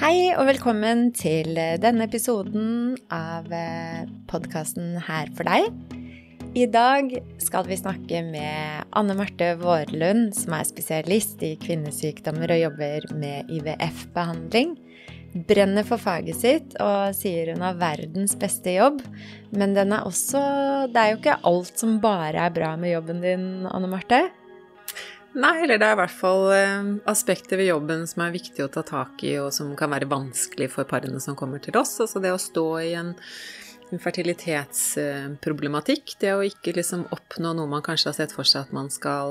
Hei og velkommen til denne episoden av podkasten Her for deg. I dag skal vi snakke med Anne Marte Vårlund, som er spesialist i kvinnesykdommer og jobber med IVF-behandling. Brenner for faget sitt og sier hun har verdens beste jobb. Men den er også Det er jo ikke alt som bare er bra med jobben din, Anne Marte? Nei, eller det er i hvert fall eh, aspekter ved jobben som er viktig å ta tak i, og som kan være vanskelig for parene som kommer til oss. Altså det å stå i en fertilitetsproblematikk, det å ikke liksom oppnå noe man kanskje har sett for seg at man skal,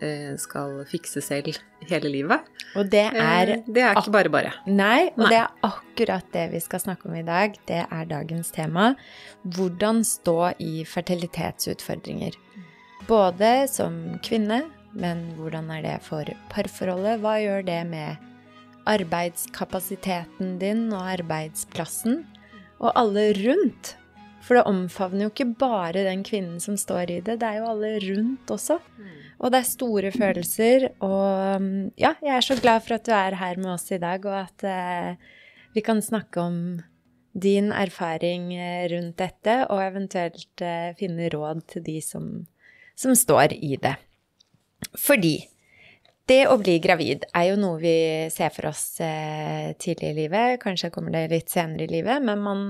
eh, skal fikse selv hele livet. Og det er Det er ikke bare bare. Nei, og Nei. det er akkurat det vi skal snakke om i dag. Det er dagens tema. Hvordan stå i fertilitetsutfordringer. Både som kvinne, men hvordan er det for parforholdet? Hva gjør det med arbeidskapasiteten din og arbeidsplassen? Og alle rundt. For det omfavner jo ikke bare den kvinnen som står i det, det er jo alle rundt også. Og det er store følelser, og mm, ja, jeg er så glad for at du er her med oss i dag, og at eh, vi kan snakke om din erfaring eh, rundt dette, og eventuelt eh, finne råd til de som, som står i det. Fordi det å bli gravid er jo noe vi ser for oss eh, tidlig i livet. Kanskje kommer det litt senere i livet, men man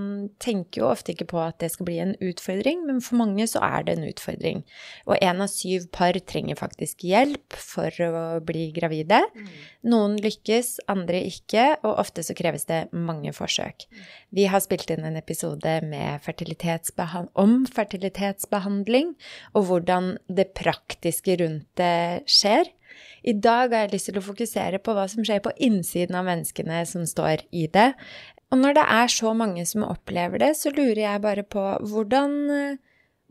tenker jo ofte ikke på at det skal bli en utfordring. Men for mange så er det en utfordring. Og én av syv par trenger faktisk hjelp for å bli gravide. Noen lykkes, andre ikke, og ofte så kreves det mange forsøk. Vi har spilt inn en episode med fertilitetsbehan om fertilitetsbehandling, og hvordan det praktiske rundt det skjer. I dag har jeg lyst til å fokusere på hva som skjer på innsiden av menneskene som står i det. Og når det er så mange som opplever det, så lurer jeg bare på hvordan,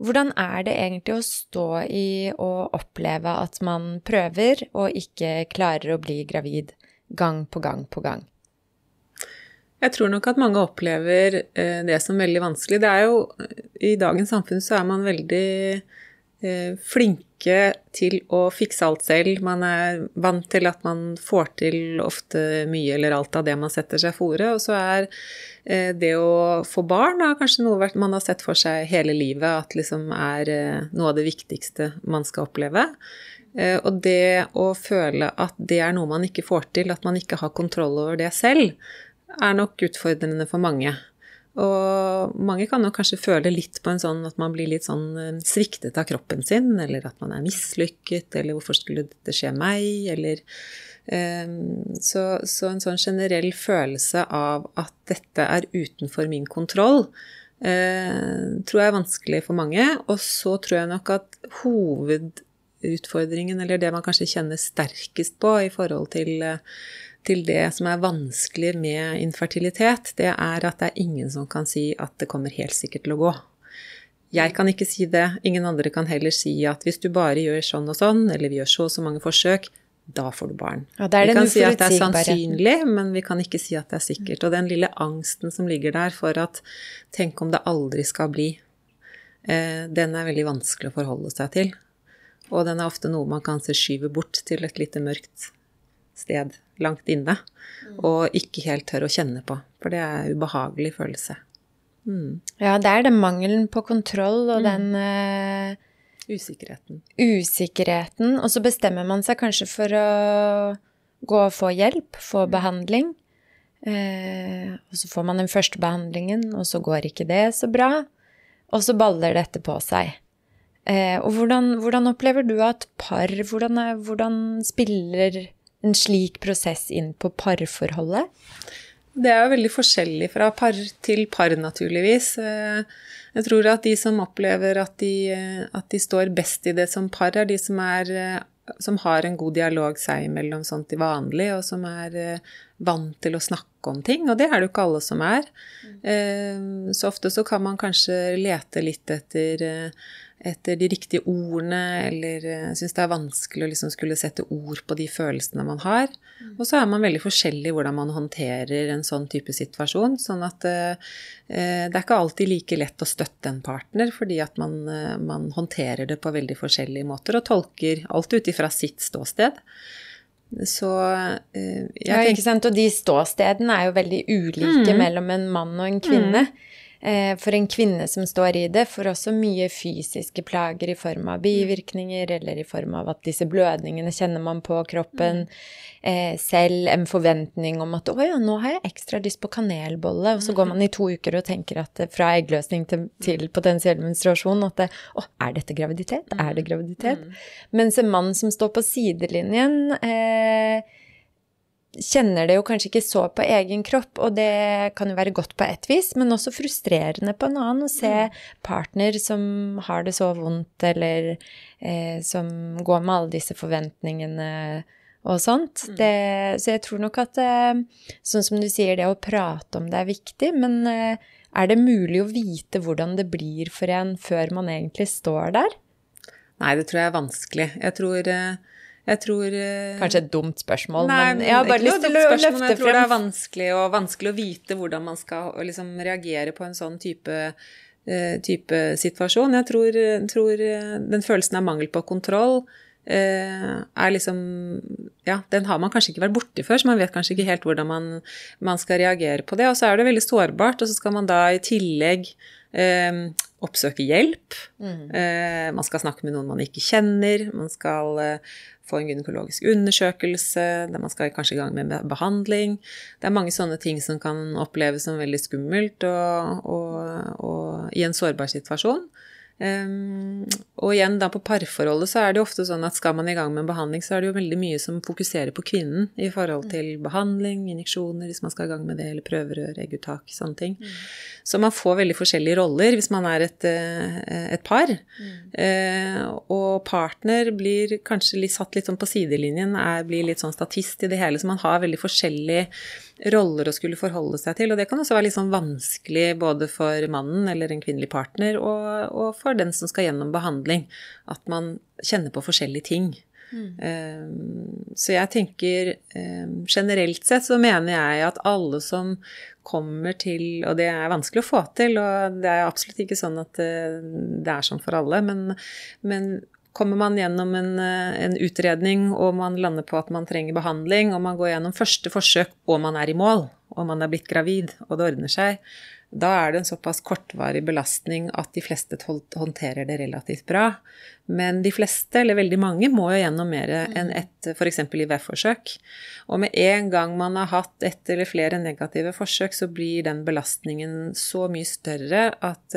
hvordan er det egentlig å stå i og oppleve at man prøver og ikke klarer å bli gravid gang på gang på gang? Jeg tror nok at mange opplever eh, det som veldig vanskelig. Det er jo I dagens samfunn så er man veldig eh, flinke til å fikse alt selv. Man er vant til at man får til ofte mye eller alt av det man setter seg fore. Og så er eh, det å få barn kanskje noe man har sett for seg hele livet at liksom er eh, noe av det viktigste man skal oppleve. Eh, Og det å føle at det er noe man ikke får til, at man ikke har kontroll over det selv, er nok utfordrende for mange. Og mange kan nok kanskje føle litt på en sånn at man blir litt sånn eh, sviktet av kroppen sin, eller at man er mislykket, eller hvorfor skulle dette skje meg, eller eh, så, så en sånn generell følelse av at dette er utenfor min kontroll, eh, tror jeg er vanskelig for mange. Og så tror jeg nok at hovedutfordringen, eller det man kanskje kjenner sterkest på i forhold til eh, til det som er vanskelig med infertilitet, det er at det er ingen som kan si at det kommer helt sikkert til å gå. Jeg kan ikke si det, ingen andre kan heller si at hvis du bare gjør sånn og sånn, eller vi gjør så og så mange forsøk, da får du barn. Ja, vi kan si at det er sannsynlig, men vi kan ikke si at det er sikkert. Og den lille angsten som ligger der for at tenk om det aldri skal bli, eh, den er veldig vanskelig å forholde seg til. Og den er ofte noe man kan se skyve bort til et lite mørkt sted langt inne, og ikke helt tør å kjenne på. For det er en ubehagelig følelse. Mm. Ja, det er den mangelen på kontroll og den uh, Usikkerheten. usikkerheten, og så bestemmer man seg kanskje for å gå og få hjelp, få behandling. Uh, og så får man den første behandlingen, og så går ikke det så bra. Og så baller dette på seg. Uh, og hvordan, hvordan opplever du at par hvordan, hvordan spiller en slik prosess inn på parforholdet? Det er jo veldig forskjellig fra par til par, naturligvis. Eh, Jeg tror at de som opplever at de, eh, at de står best i det som par, er de som, er, eh, som har en god dialog seg imellom sånn til vanlig, og som er vant til å snakke om ting. Og det er det jo ikke alle som er. Eh, Så ofte så kan man kanskje lete litt etter etter de riktige ordene, eller uh, syns det er vanskelig å liksom skulle sette ord på de følelsene man har. Og så er man veldig forskjellig i hvordan man håndterer en sånn type situasjon. Sånn at uh, uh, det er ikke alltid like lett å støtte en partner, fordi at man, uh, man håndterer det på veldig forskjellige måter og tolker alt ut ifra sitt ståsted. Så eh, jeg Ja, ikke sant. Og de ståstedene er jo veldig ulike Mm. mellom en mann og en kvinne. Eh, For en kvinne som står i det, får også mye fysiske plager i form av bivirkninger, eller i form av at disse blødningene kjenner man på kroppen. Eh, selv en forventning om at 'å ja, nå har jeg ekstra lyst på kanelbolle', og så går man i to uker og tenker at fra eggløsning til, til potensiell menstruasjon at 'å, er dette graviditet? Er det graviditet?' Mens en mann som står på sidelinjen eh, kjenner det jo kanskje ikke så på egen kropp, og det kan jo være godt på ett vis, men også frustrerende på en annen å se partner som har det så vondt, eller eh, som går med alle disse forventningene og sånt. Det, så jeg tror nok at eh, sånn som du sier, det å prate om det er viktig, men eh, er det mulig å vite hvordan det blir for en før man egentlig står der? Nei, det tror jeg er vanskelig. Jeg tror, eh, jeg tror eh, Kanskje et dumt spørsmål, Nei, men jeg har bare lyst til å løfte frem Jeg tror det er vanskelig, vanskelig å vite hvordan man skal liksom, reagere på en sånn type, uh, type situasjon. Jeg tror, tror eh, den følelsen av mangel på kontroll uh, er liksom Ja, den har man kanskje ikke vært borti før, så man vet kanskje ikke helt hvordan man, man skal reagere på det. Og så er det veldig sårbart, og så skal man da i tillegg oppsøke hjelp. Eh, man skal snakke med noen man ikke kjenner. Man skal eh, få en gynekologisk undersøkelse. Der man skal kanskje i gang med behandling. Det er mange sånne ting som kan oppleves som veldig skummelt og, og, og i en sårbar situasjon. Um, og igjen da på parforholdet så er det jo ofte sånn at skal man i gang med en behandling, så er det jo veldig mye som fokuserer på kvinnen i forhold til behandling, injeksjoner, hvis man skal i gang med det, eller prøverør, egguttak, sånne ting. Så man får veldig forskjellige roller hvis man er et, eh, et par. Eh, og partner blir kanskje litt satt litt sånn på sidelinjen, er, blir litt sånn statist i det hele, så man har veldig forskjellige roller å skulle forholde seg til. Og det kan også være litt sånn vanskelig både for mannen eller en kvinnelig partner og, og for den som skal gjennom behandling, at man kjenner på forskjellige ting. Um, så jeg tenker um, generelt sett så mener jeg at alle som kommer til Og det er vanskelig å få til, og det er absolutt ikke sånn at uh, det er sånn for alle, men, men kommer man gjennom en, uh, en, utredning og man lander på at man trenger behandling, og man går gjennom første forsøk og man er i mål, og man er blitt gravid og det ordner seg, da er det en såpass kortvarig belastning at de fleste håndterer det relativt bra. Men de fleste, eller veldig mange, må jo gjennom mer enn ett f.eks. IVF-forsøk. Og med en gang man har hatt ett eller flere negative forsøk, så blir den belastningen så mye større at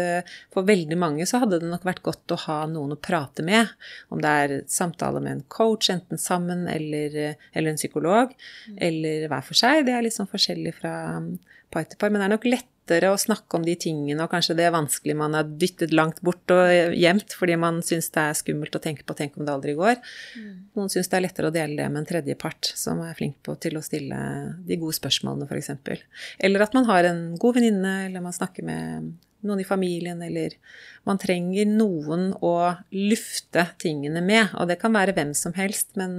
for veldig mange så hadde det nok vært godt å ha noen å prate med. Om det er samtale med en coach, enten sammen eller, eller en psykolog, eller hver for seg. Det er litt sånn forskjellig fra par til par, men det er nok lett lettere å snakke om de tingene, og kanskje det er vanskelig man har dyttet langt bort og gjemt fordi man syns det er skummelt å tenke på 'tenk om det aldri går'. Mm. Noen syns det er lettere å dele det med en tredjepart som er flink på til å stille de gode spørsmålene, f.eks. Eller at man har en god venninne, eller man snakker med noen i familien, eller man trenger noen å lufte tingene med. Og det kan være hvem som helst, men,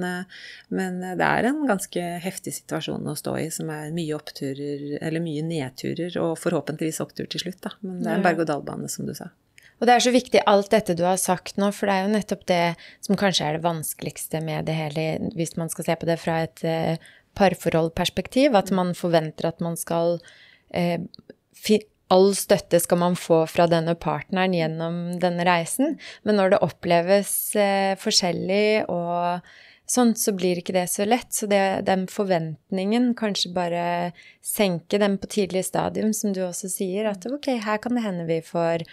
men, det er en ganske heftig situasjon å stå i, som er mye oppturer, eller mye nedturer, og forhåpentligvis opptur til slutt, da. Men det er en berg-og-dal-bane, som du sa. Og det er så viktig alt dette du har sagt nå, for det er jo nettopp det som kanskje er det vanskeligste med det hele, hvis man skal se på det fra et uh, parforholdperspektiv, at man forventer at man skal uh, all støtte skal man få fra denne partneren gjennom denne reisen, men når det oppleves eh, forskjellig og sånn, så blir ikke det så lett. Så det, den forventningen, kanskje bare senke den på tidlig stadium, som du også sier, at ok, her kan det hende vi får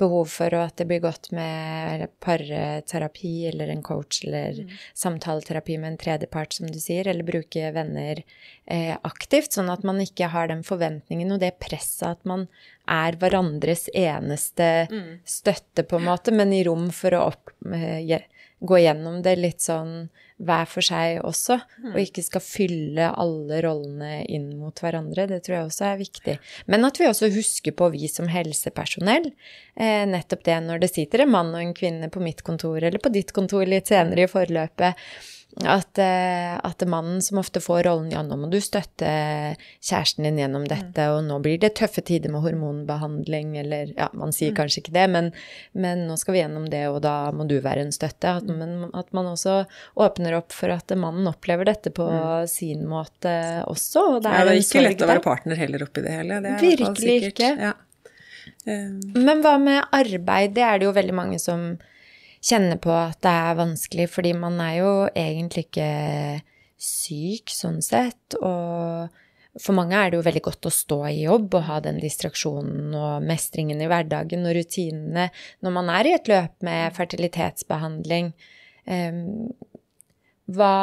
behov for, og at det blir godt med parterapi eller en coach eller mm. samtaleterapi med en tredjepart, som du sier, eller bruke venner eh, aktivt, sånn at man ikke har den forventningen og det presset at man er hverandres eneste mm. støtte, på en måte, men i rom for å opp, eh, gå gjennom det litt sånn hver for seg også, og ikke skal fylle alle rollene inn mot hverandre. Det tror jeg også er viktig. Men at vi også husker på, vi som helsepersonell, eh, nettopp det når det sitter en mann og en kvinne på mitt kontor eller på ditt kontor litt senere i forløpet, At, eh, at mannen som ofte får rollen ja, nå må du støtte kjæresten din gjennom dette, og nå blir det tøffe tider med hormonbehandling, eller ja, man sier kanskje ikke det, men, men nå skal vi gjennom det, og da må du være en støtte. At, men, at man også åpner opp for at mannen opplever dette på sin måte også. Og det er, ja, det er ikke lett å være partner heller oppi det hele. Det Virkelig ikke. Ja. Um. Men hva med arbeid? Det er det jo veldig mange som kjenner på at det er vanskelig, fordi man er jo egentlig ikke syk sånn sett. Og for mange er det jo veldig godt å stå i jobb og ha den distraksjonen og mestringen i hverdagen og rutinene når man er i et løp med fertilitetsbehandling. Hva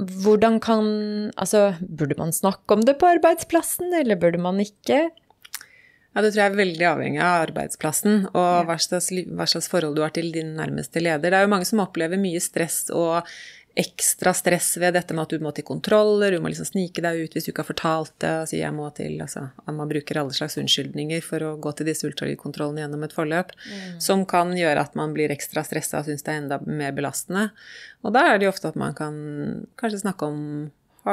hvordan kan Altså, burde man snakke om det på arbeidsplassen, eller burde man ikke? Ja, Det tror jeg er veldig avhengig av arbeidsplassen og hva slags, hva slags, forhold du har til din nærmeste leder. Det er jo mange som opplever mye stress og ekstra stress ved dette med at du må til kontroller, du må liksom snike deg ut hvis du ikke har fortalt det, si jeg må til altså, Man bruker alle slags unnskyldninger for å gå til disse ultralydkontrollene gjennom et forløp, mm. som kan gjøre at man blir ekstra stressa og syns det er enda mer belastende. Og da er det jo ofte at man kan kanskje snakke om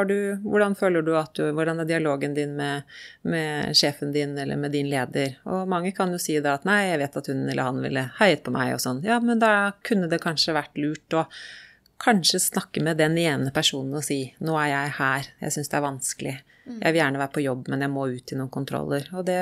du, hvordan føler du at du Hvordan er dialogen din med, med, sjefen din eller med din leder? Og mange kan jo si da at nei, jeg vet at hun eller han ville heiet på meg og sånn. Ja, men da kunne det kanskje vært lurt å kanskje snakke med den ene personen og si nå er jeg her, jeg syns det er vanskelig. Mm. Jeg vil gjerne være på jobb, men jeg må ut i noen kontroller. Og det,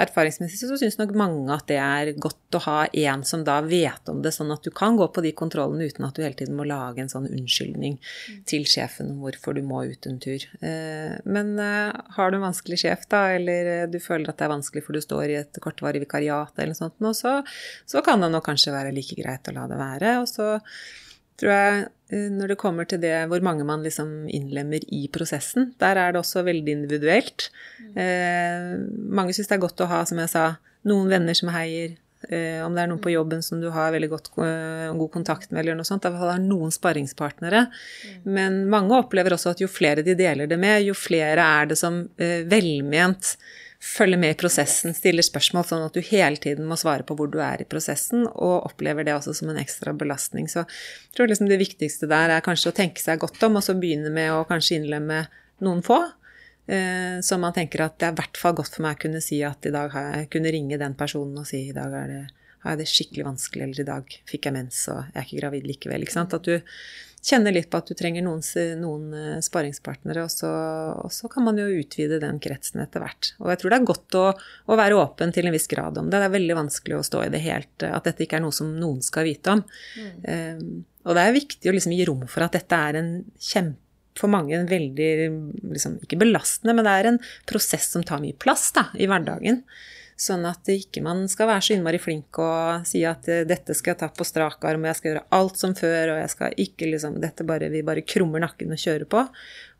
erfaringsmessig så syns nok mange at det er godt å ha en som da vet om det, sånn at du kan gå på de kontrollene uten at du hele tiden må lage en sånn unnskyldning mm. til sjefen om hvorfor du må ut en tur. Eh, men eh, har du en vanskelig sjef, da, eller eh, du føler at det er vanskelig for du står i et kortvarig vikariat eller noe sånt, så, så kan det nok kanskje være like greit å la det være. Og så tror jeg eh, når det kommer til det hvor mange man liksom innlemmer i prosessen, der er det også veldig individuelt. Mm. Eh, mange syns det er godt å ha, som jeg sa, noen venner som heier. Eh, om det er noen på mm. jobben som du har veldig godt, uh, god kontakt med, eller noe sånt. Fall har noen sparringspartnere. Mm. Men mange opplever også at jo flere de deler det med, jo flere er det som uh, velment følge med i prosessen, stiller spørsmål, sånn at du hele tiden må svare på hvor du er i prosessen, og opplever det også som en ekstra belastning. Så jeg tror liksom det viktigste der er kanskje å tenke seg godt om, og så begynne med å kanskje innlemme noen få. Eh, så man tenker at det er i hvert fall godt for meg å kunne si at i dag har jeg kunne ringe den personen og si i dag det, har jeg det skikkelig vanskelig, eller i dag fikk jeg mens og jeg er ikke gravid likevel. Ikke sant? At du kjenne litt på at du trenger noen, noen eh, sparingspartnere, og så, og så, kan man jo utvide den kretsen etter hvert. Og jeg tror det er godt å, å, være åpen til en viss grad om det. Det er veldig vanskelig å stå i det helt At dette ikke er noe som noen skal vite om. Mm. Um, og det er viktig å liksom gi rom for at dette er en kjempe for mange en veldig liksom, Ikke belastende, men det er en prosess som tar mye plass da, i hverdagen. Sånn at ikke man skal være så innmari flink og si at eh, dette skal jeg ta på strak arm, og jeg skal gjøre alt som før, og jeg skal ikke liksom Dette bare Vi bare krummer nakken og kjører på.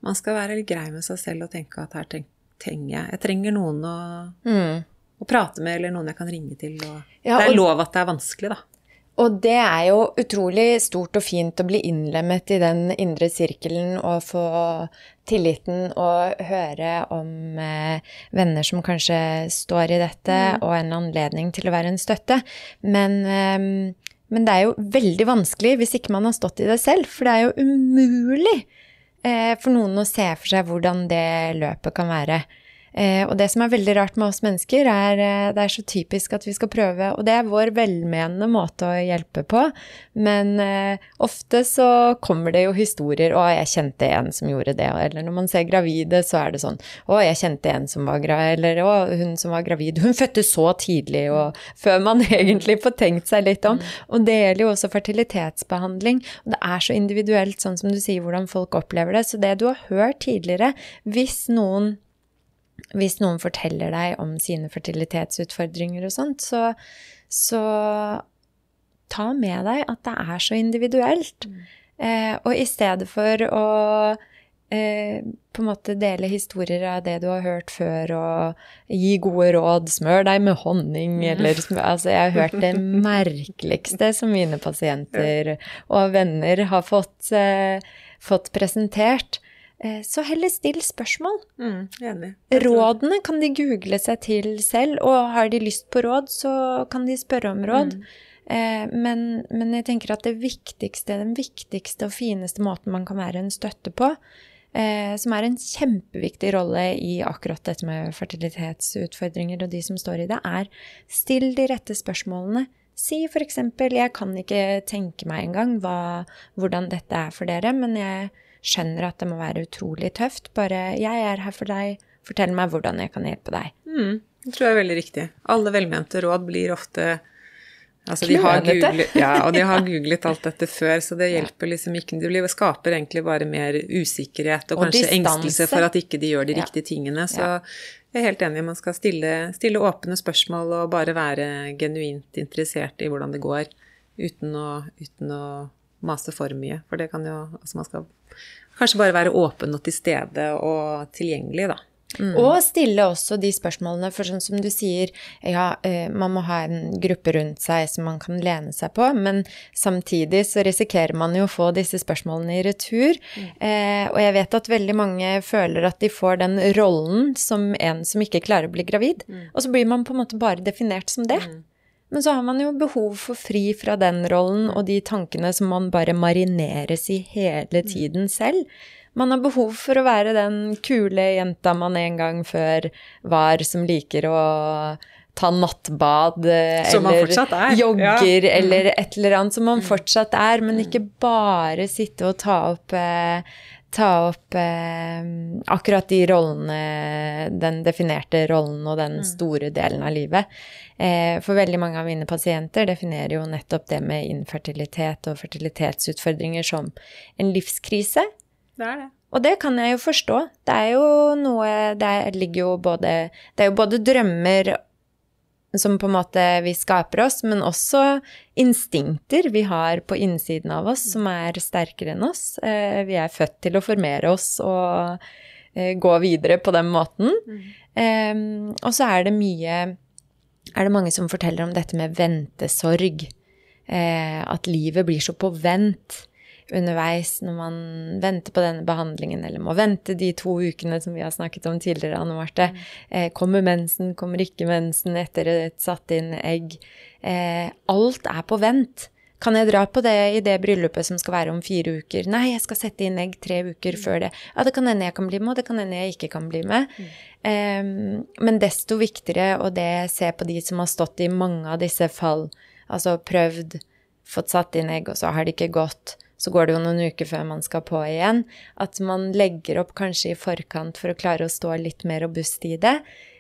Man skal være litt grei med seg selv og tenke at her trenger jeg Jeg trenger noen å, mm. å prate med, eller noen jeg kan ringe til. Og, ja, og, det er lov at det er vanskelig, da. Og det er jo utrolig stort og fint å bli innlemmet i den indre sirkelen og få tilliten og høre om eh, venner som kanskje står i dette, mm. og en anledning til å være en støtte. Men, eh, men, det er jo veldig vanskelig hvis ikke man har stått i det selv, for det er jo umulig eh, for noen å se for seg hvordan det løpet kan være. Eh, og det som er veldig rart med oss mennesker, er eh, det er så typisk at vi skal prøve Og det er vår velmenende måte å hjelpe på, men eh, ofte så kommer det jo historier 'Å, jeg kjente en som gjorde det', eller når man ser gravide, så er det sånn 'Å, jeg kjente en som var gravid', eller 'Å, hun som var gravid, hun fødte så tidlig', og før man egentlig får tenkt seg litt om. Og det gjelder jo også fertilitetsbehandling. Og det er så individuelt, sånn som du sier, hvordan folk opplever det. Så det du har hørt tidligere, hvis noen hvis noen forteller deg om sine fertilitetsutfordringer og sånt, så, så ta med deg at det er så individuelt. Mm. Eh, og i stedet for å eh, på en måte dele historier av det du har hørt før, og gi gode råd, smør deg med honning, mm. eller Altså, jeg har hørt det merkeligste som mine pasienter og venner har fått, eh, fått presentert. Eh, så heller still spørsmål. Mm, enig. Rådene kan de google seg til selv, og har de lyst på råd, så kan de spørre om råd. Mm. Eh, men, men, jeg tenker at det viktigste, den viktigste og fineste måten man kan være en støtte på, eh, som er en kjempeviktig rolle i akkurat dette med fertilitetsutfordringer og de som står i det, er still de rette spørsmålene. Si eksempel 'jeg kan ikke tenke meg engang hvordan dette er for dere', men jeg skjønner at det må være utrolig tøft. Bare 'jeg er her for deg', fortell meg hvordan jeg kan hjelpe deg'. Mm, det tror jeg er veldig riktig. Alle velmente råd blir ofte Altså, de har googlet, ja, og de har googlet alt dette før, så det hjelper liksom ikke. Det skaper egentlig bare mer usikkerhet og, og kanskje distanse. engstelse for at ikke de gjør de riktige tingene. Så jeg er helt enig, man skal stille, stille, åpne spørsmål og bare være genuint interessert i hvordan det går, uten å, uten å mase for mye. For det kan jo Altså, man skal kanskje bare være åpen og til stede og tilgjengelig, da. Mm. Og stille også de spørsmålene, for sånn som du sier, ja, eh, man må ha en gruppe rundt seg som man kan lene seg på, men samtidig så risikerer man jo å få disse spørsmålene i retur. Mm. Eh, og jeg vet at veldig mange føler at de får den rollen som en som ikke klarer å bli gravid, mm. og så blir man på en måte bare definert som det. Mm. Men så har man jo behov for fri fra den rollen og de tankene som man bare marineres i hele mm. tiden selv. Man har behov for å være den kule jenta man en gang før var, som liker å ta nattbad eller jogger ja. eller et eller annet som man mm. fortsatt er, men ikke bare sitte og ta opp eh, ta opp eh, akkurat de rollene, den definerte rollen og den mm. store delen av livet. Eh, for veldig mange av mine pasienter definerer jo nettopp det med infertilitet og fertilitetsutfordringer som en livskrise. Det er det. Og det kan jeg jo forstå. Det er jo noe Det ligger jo både Det er jo både drømmer som på en måte vi skaper oss, men også instinkter vi har på innsiden av oss som er sterkere enn oss. Eh, vi er født til å formere oss og eh, gå videre på den måten. Mm. Og så er det mye Er det mange som forteller om dette med ventesorg. Eh, at livet blir så på vent underveis når man venter på denne behandlingen, eller må vente de to ukene som vi har snakket om tidligere, Anne Marte. Mm. Eh, kommer mensen, kommer ikke mensen etter et satt inn egg? Eh, alt er på vent. Kan jeg dra på det i det bryllupet som skal være om fire uker? Nei, jeg skal sette inn egg tre uker mm. før det. Ja, det kan hende jeg kan bli med, og det kan hende jeg ikke kan bli med. Mm. Um, men desto viktigere, og det ser på de som har stått i mange av disse fall, altså prøvd, fått satt inn egg, og så har det ikke gått, så går det jo noen uker før man skal på igjen. At man legger opp kanskje i forkant for å klare å stå litt mer robust i det.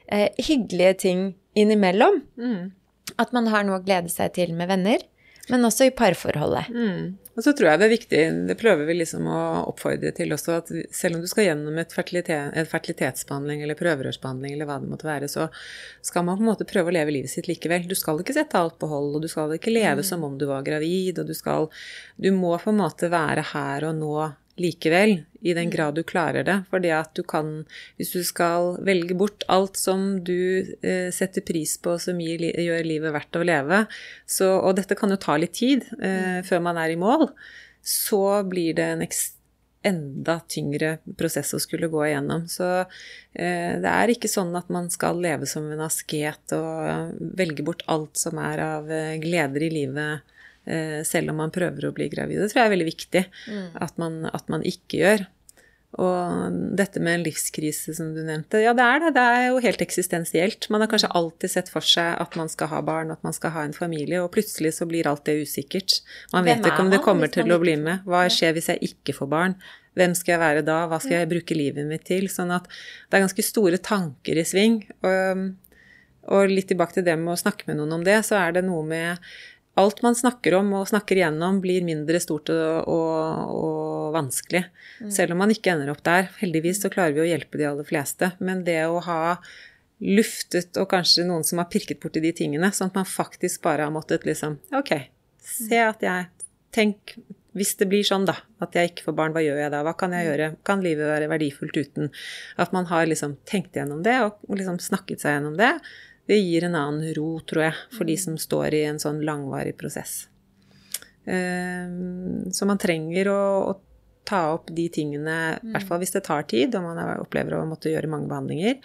Eh, hyggelige ting innimellom. Mm. At man har noe å glede seg til med venner men også i parforholdet. Mm. Og så tror jeg det er viktig, det prøver vi liksom å oppfordre til også, at selv om du skal gjennom et, fertilitet, en fertilitetsbehandling eller prøverørsbehandling eller hva det måtte være, så skal man på en måte prøve å leve livet sitt likevel. Du skal ikke sette alt på hold, og du skal ikke leve mm. som om du var gravid, og du skal Du må på en måte være her og nå likevel, i den mm. grad du klarer det. For det at du kan, hvis du skal velge bort alt som du eh, setter pris på, som gir, gjør livet verdt å leve, så, og dette kan jo ta litt tid eh, mm. før man er i mål, så blir det en enda tyngre prosess å skulle gå igjennom. Så eh, det er ikke sånn at man skal leve som en asket og velge bort alt som er av eh, gleder i livet selv om man prøver å bli gravid. Det tror jeg er veldig viktig mm. at, man, at, man, ikke gjør. Og dette med en livskrise, som du nevnte, ja, det er det. Det er jo helt eksistensielt. Man har kanskje alltid sett for seg at man skal ha barn, at man skal ha en familie, og plutselig så blir alt det usikkert. Man vet ikke om det kommer til å bli med. Hva skjer hvis jeg ikke får barn? Hvem skal jeg være da? Hva skal jeg bruke livet mitt til? Sånn at det er ganske store tanker i sving. Og, og litt tilbake til det med å snakke med noen om det, så er det noe med alt man snakker om og snakker igjennom, blir mindre stort og, og, og vanskelig. Mm. Selv om man ikke ender opp der. Heldigvis så klarer vi å hjelpe de aller fleste. Men det å ha luftet, og kanskje noen som har pirket borti de tingene, sånn at man faktisk bare har måttet liksom Ok, se at jeg Tenk hvis det blir sånn, da, at jeg ikke får barn, hva gjør jeg da? Hva kan jeg mm. gjøre? Kan livet være verdifullt uten? At man har liksom tenkt gjennom det og liksom snakket seg gjennom det det gir en annen ro, tror jeg, for de mm. som står i en sånn langvarig prosess. Ehm, så man trenger å, å ta opp de tingene, i hvert fall hvis det tar tid, og man opplever å måtte gjøre mange behandlinger.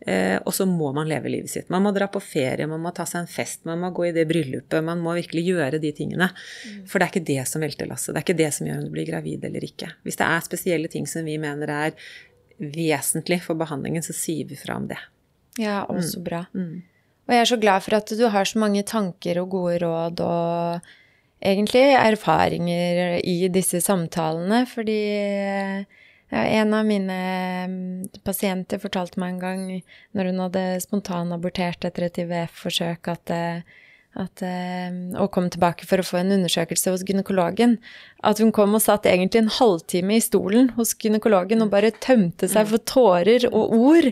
Eh, og så må man leve livet sitt. Man må dra på ferie, man må ta seg en fest, man må gå i det bryllupet. Man må virkelig gjøre de tingene. Mm. For det er ikke det som velter lasset. Det er ikke det som gjør om du blir gravid eller ikke. Hvis det er spesielle ting som vi mener er vesentlig for behandlingen, så sier vi fra om det. Ja, også mm. bra. Mm. Og jeg er så glad for at du har så mange tanker og gode råd og egentlig erfaringer i disse samtalene, fordi en av mine mm, pasienter fortalte meg en gang, når hun hadde spontanabortert etter et IVF-forsøk, at eh, at, eh, og kom tilbake for å få en undersøkelse hos gynekologen, at hun kom og satt egentlig en halvtime i stolen hos gynekologen og bare tømte seg for tårer og ord.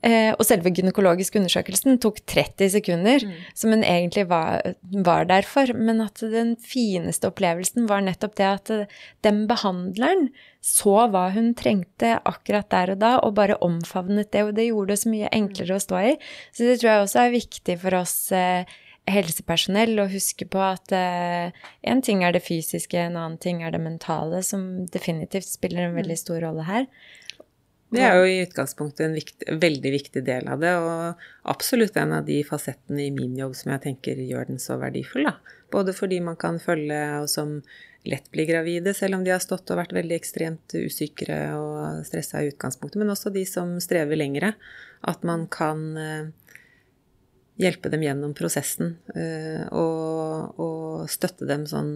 Eh, og selve gynekologisk undersøkelsen tok 30 sekunder, mm. som hun egentlig var, var, der for. Men at den fineste opplevelsen var nettopp det at eh, den behandleren så hva hun trengte akkurat der og da, og bare omfavnet det. Og det gjorde det så mye enklere å stå i. Så det tror jeg også er viktig for oss eh, helsepersonell og huske på at én uh, ting er det fysiske, en annen ting er det mentale, som definitivt spiller en veldig mm. stor rolle her. Det er jo i utgangspunktet en viktig, veldig viktig del av det, og absolutt en av de fasettene i min jobb som jeg tenker gjør den så verdifull. Da. Både fordi man kan følge og som lett blir gravide, selv om de har stått og vært veldig ekstremt usikre og stressa i utgangspunktet, men også de som strever lengre. At man kan uh, hjelpe dem gjennom prosessen. Eh, og, og, støtte dem sånn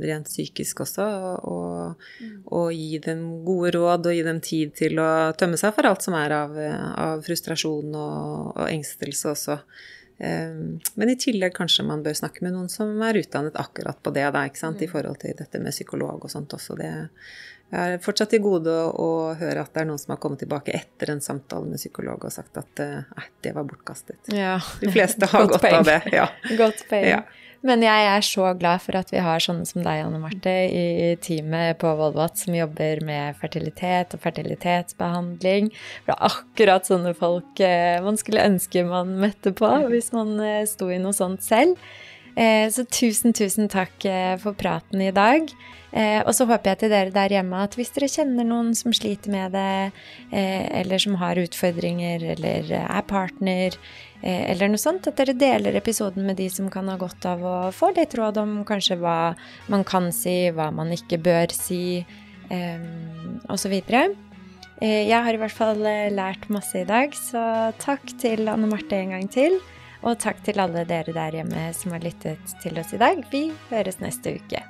rent psykisk også. Og, og, gi dem gode råd og gi dem tid til å tømme seg for alt som er av, av frustrasjon og, og, engstelse også. Eh, men i tillegg kanskje man bør snakke med noen som er utdannet akkurat på det, da, ikke sant? i mm. forhold til dette med psykolog og sånt også. Det, jeg er fortsatt til gode å høre at det er noen som har kommet tilbake etter en samtale med psykolog og sagt at eh, nei, det var bortkastet. Ja. De fleste har godt, godt av det. Ja. Godt poeng. Ja. Men jeg er så glad for at vi har sånne som deg, Anne Marte, i teamet på Volvat som jobber med fertilitet og fertilitetsbehandling. For det er akkurat sånne folk eh, man skulle ønske man møtte på hvis man eh, sto i noe sånt selv. Så tusen, tusen takk for praten i dag. Eh, og så håper jeg til dere der hjemme at hvis dere kjenner noen som sliter med det, eh, eller som har utfordringer, eller er partner, eh, eller noe sånt, at dere deler episoden med de som kan ha godt av å få litt råd om kanskje hva man kan si, hva man ikke bør si, eh, osv. Eh, jeg har i hvert fall eh, lært masse i dag, så takk til Anne Marte en gang til. Og takk til alle dere der hjemme som har lyttet til oss i dag. Vi høres neste uke.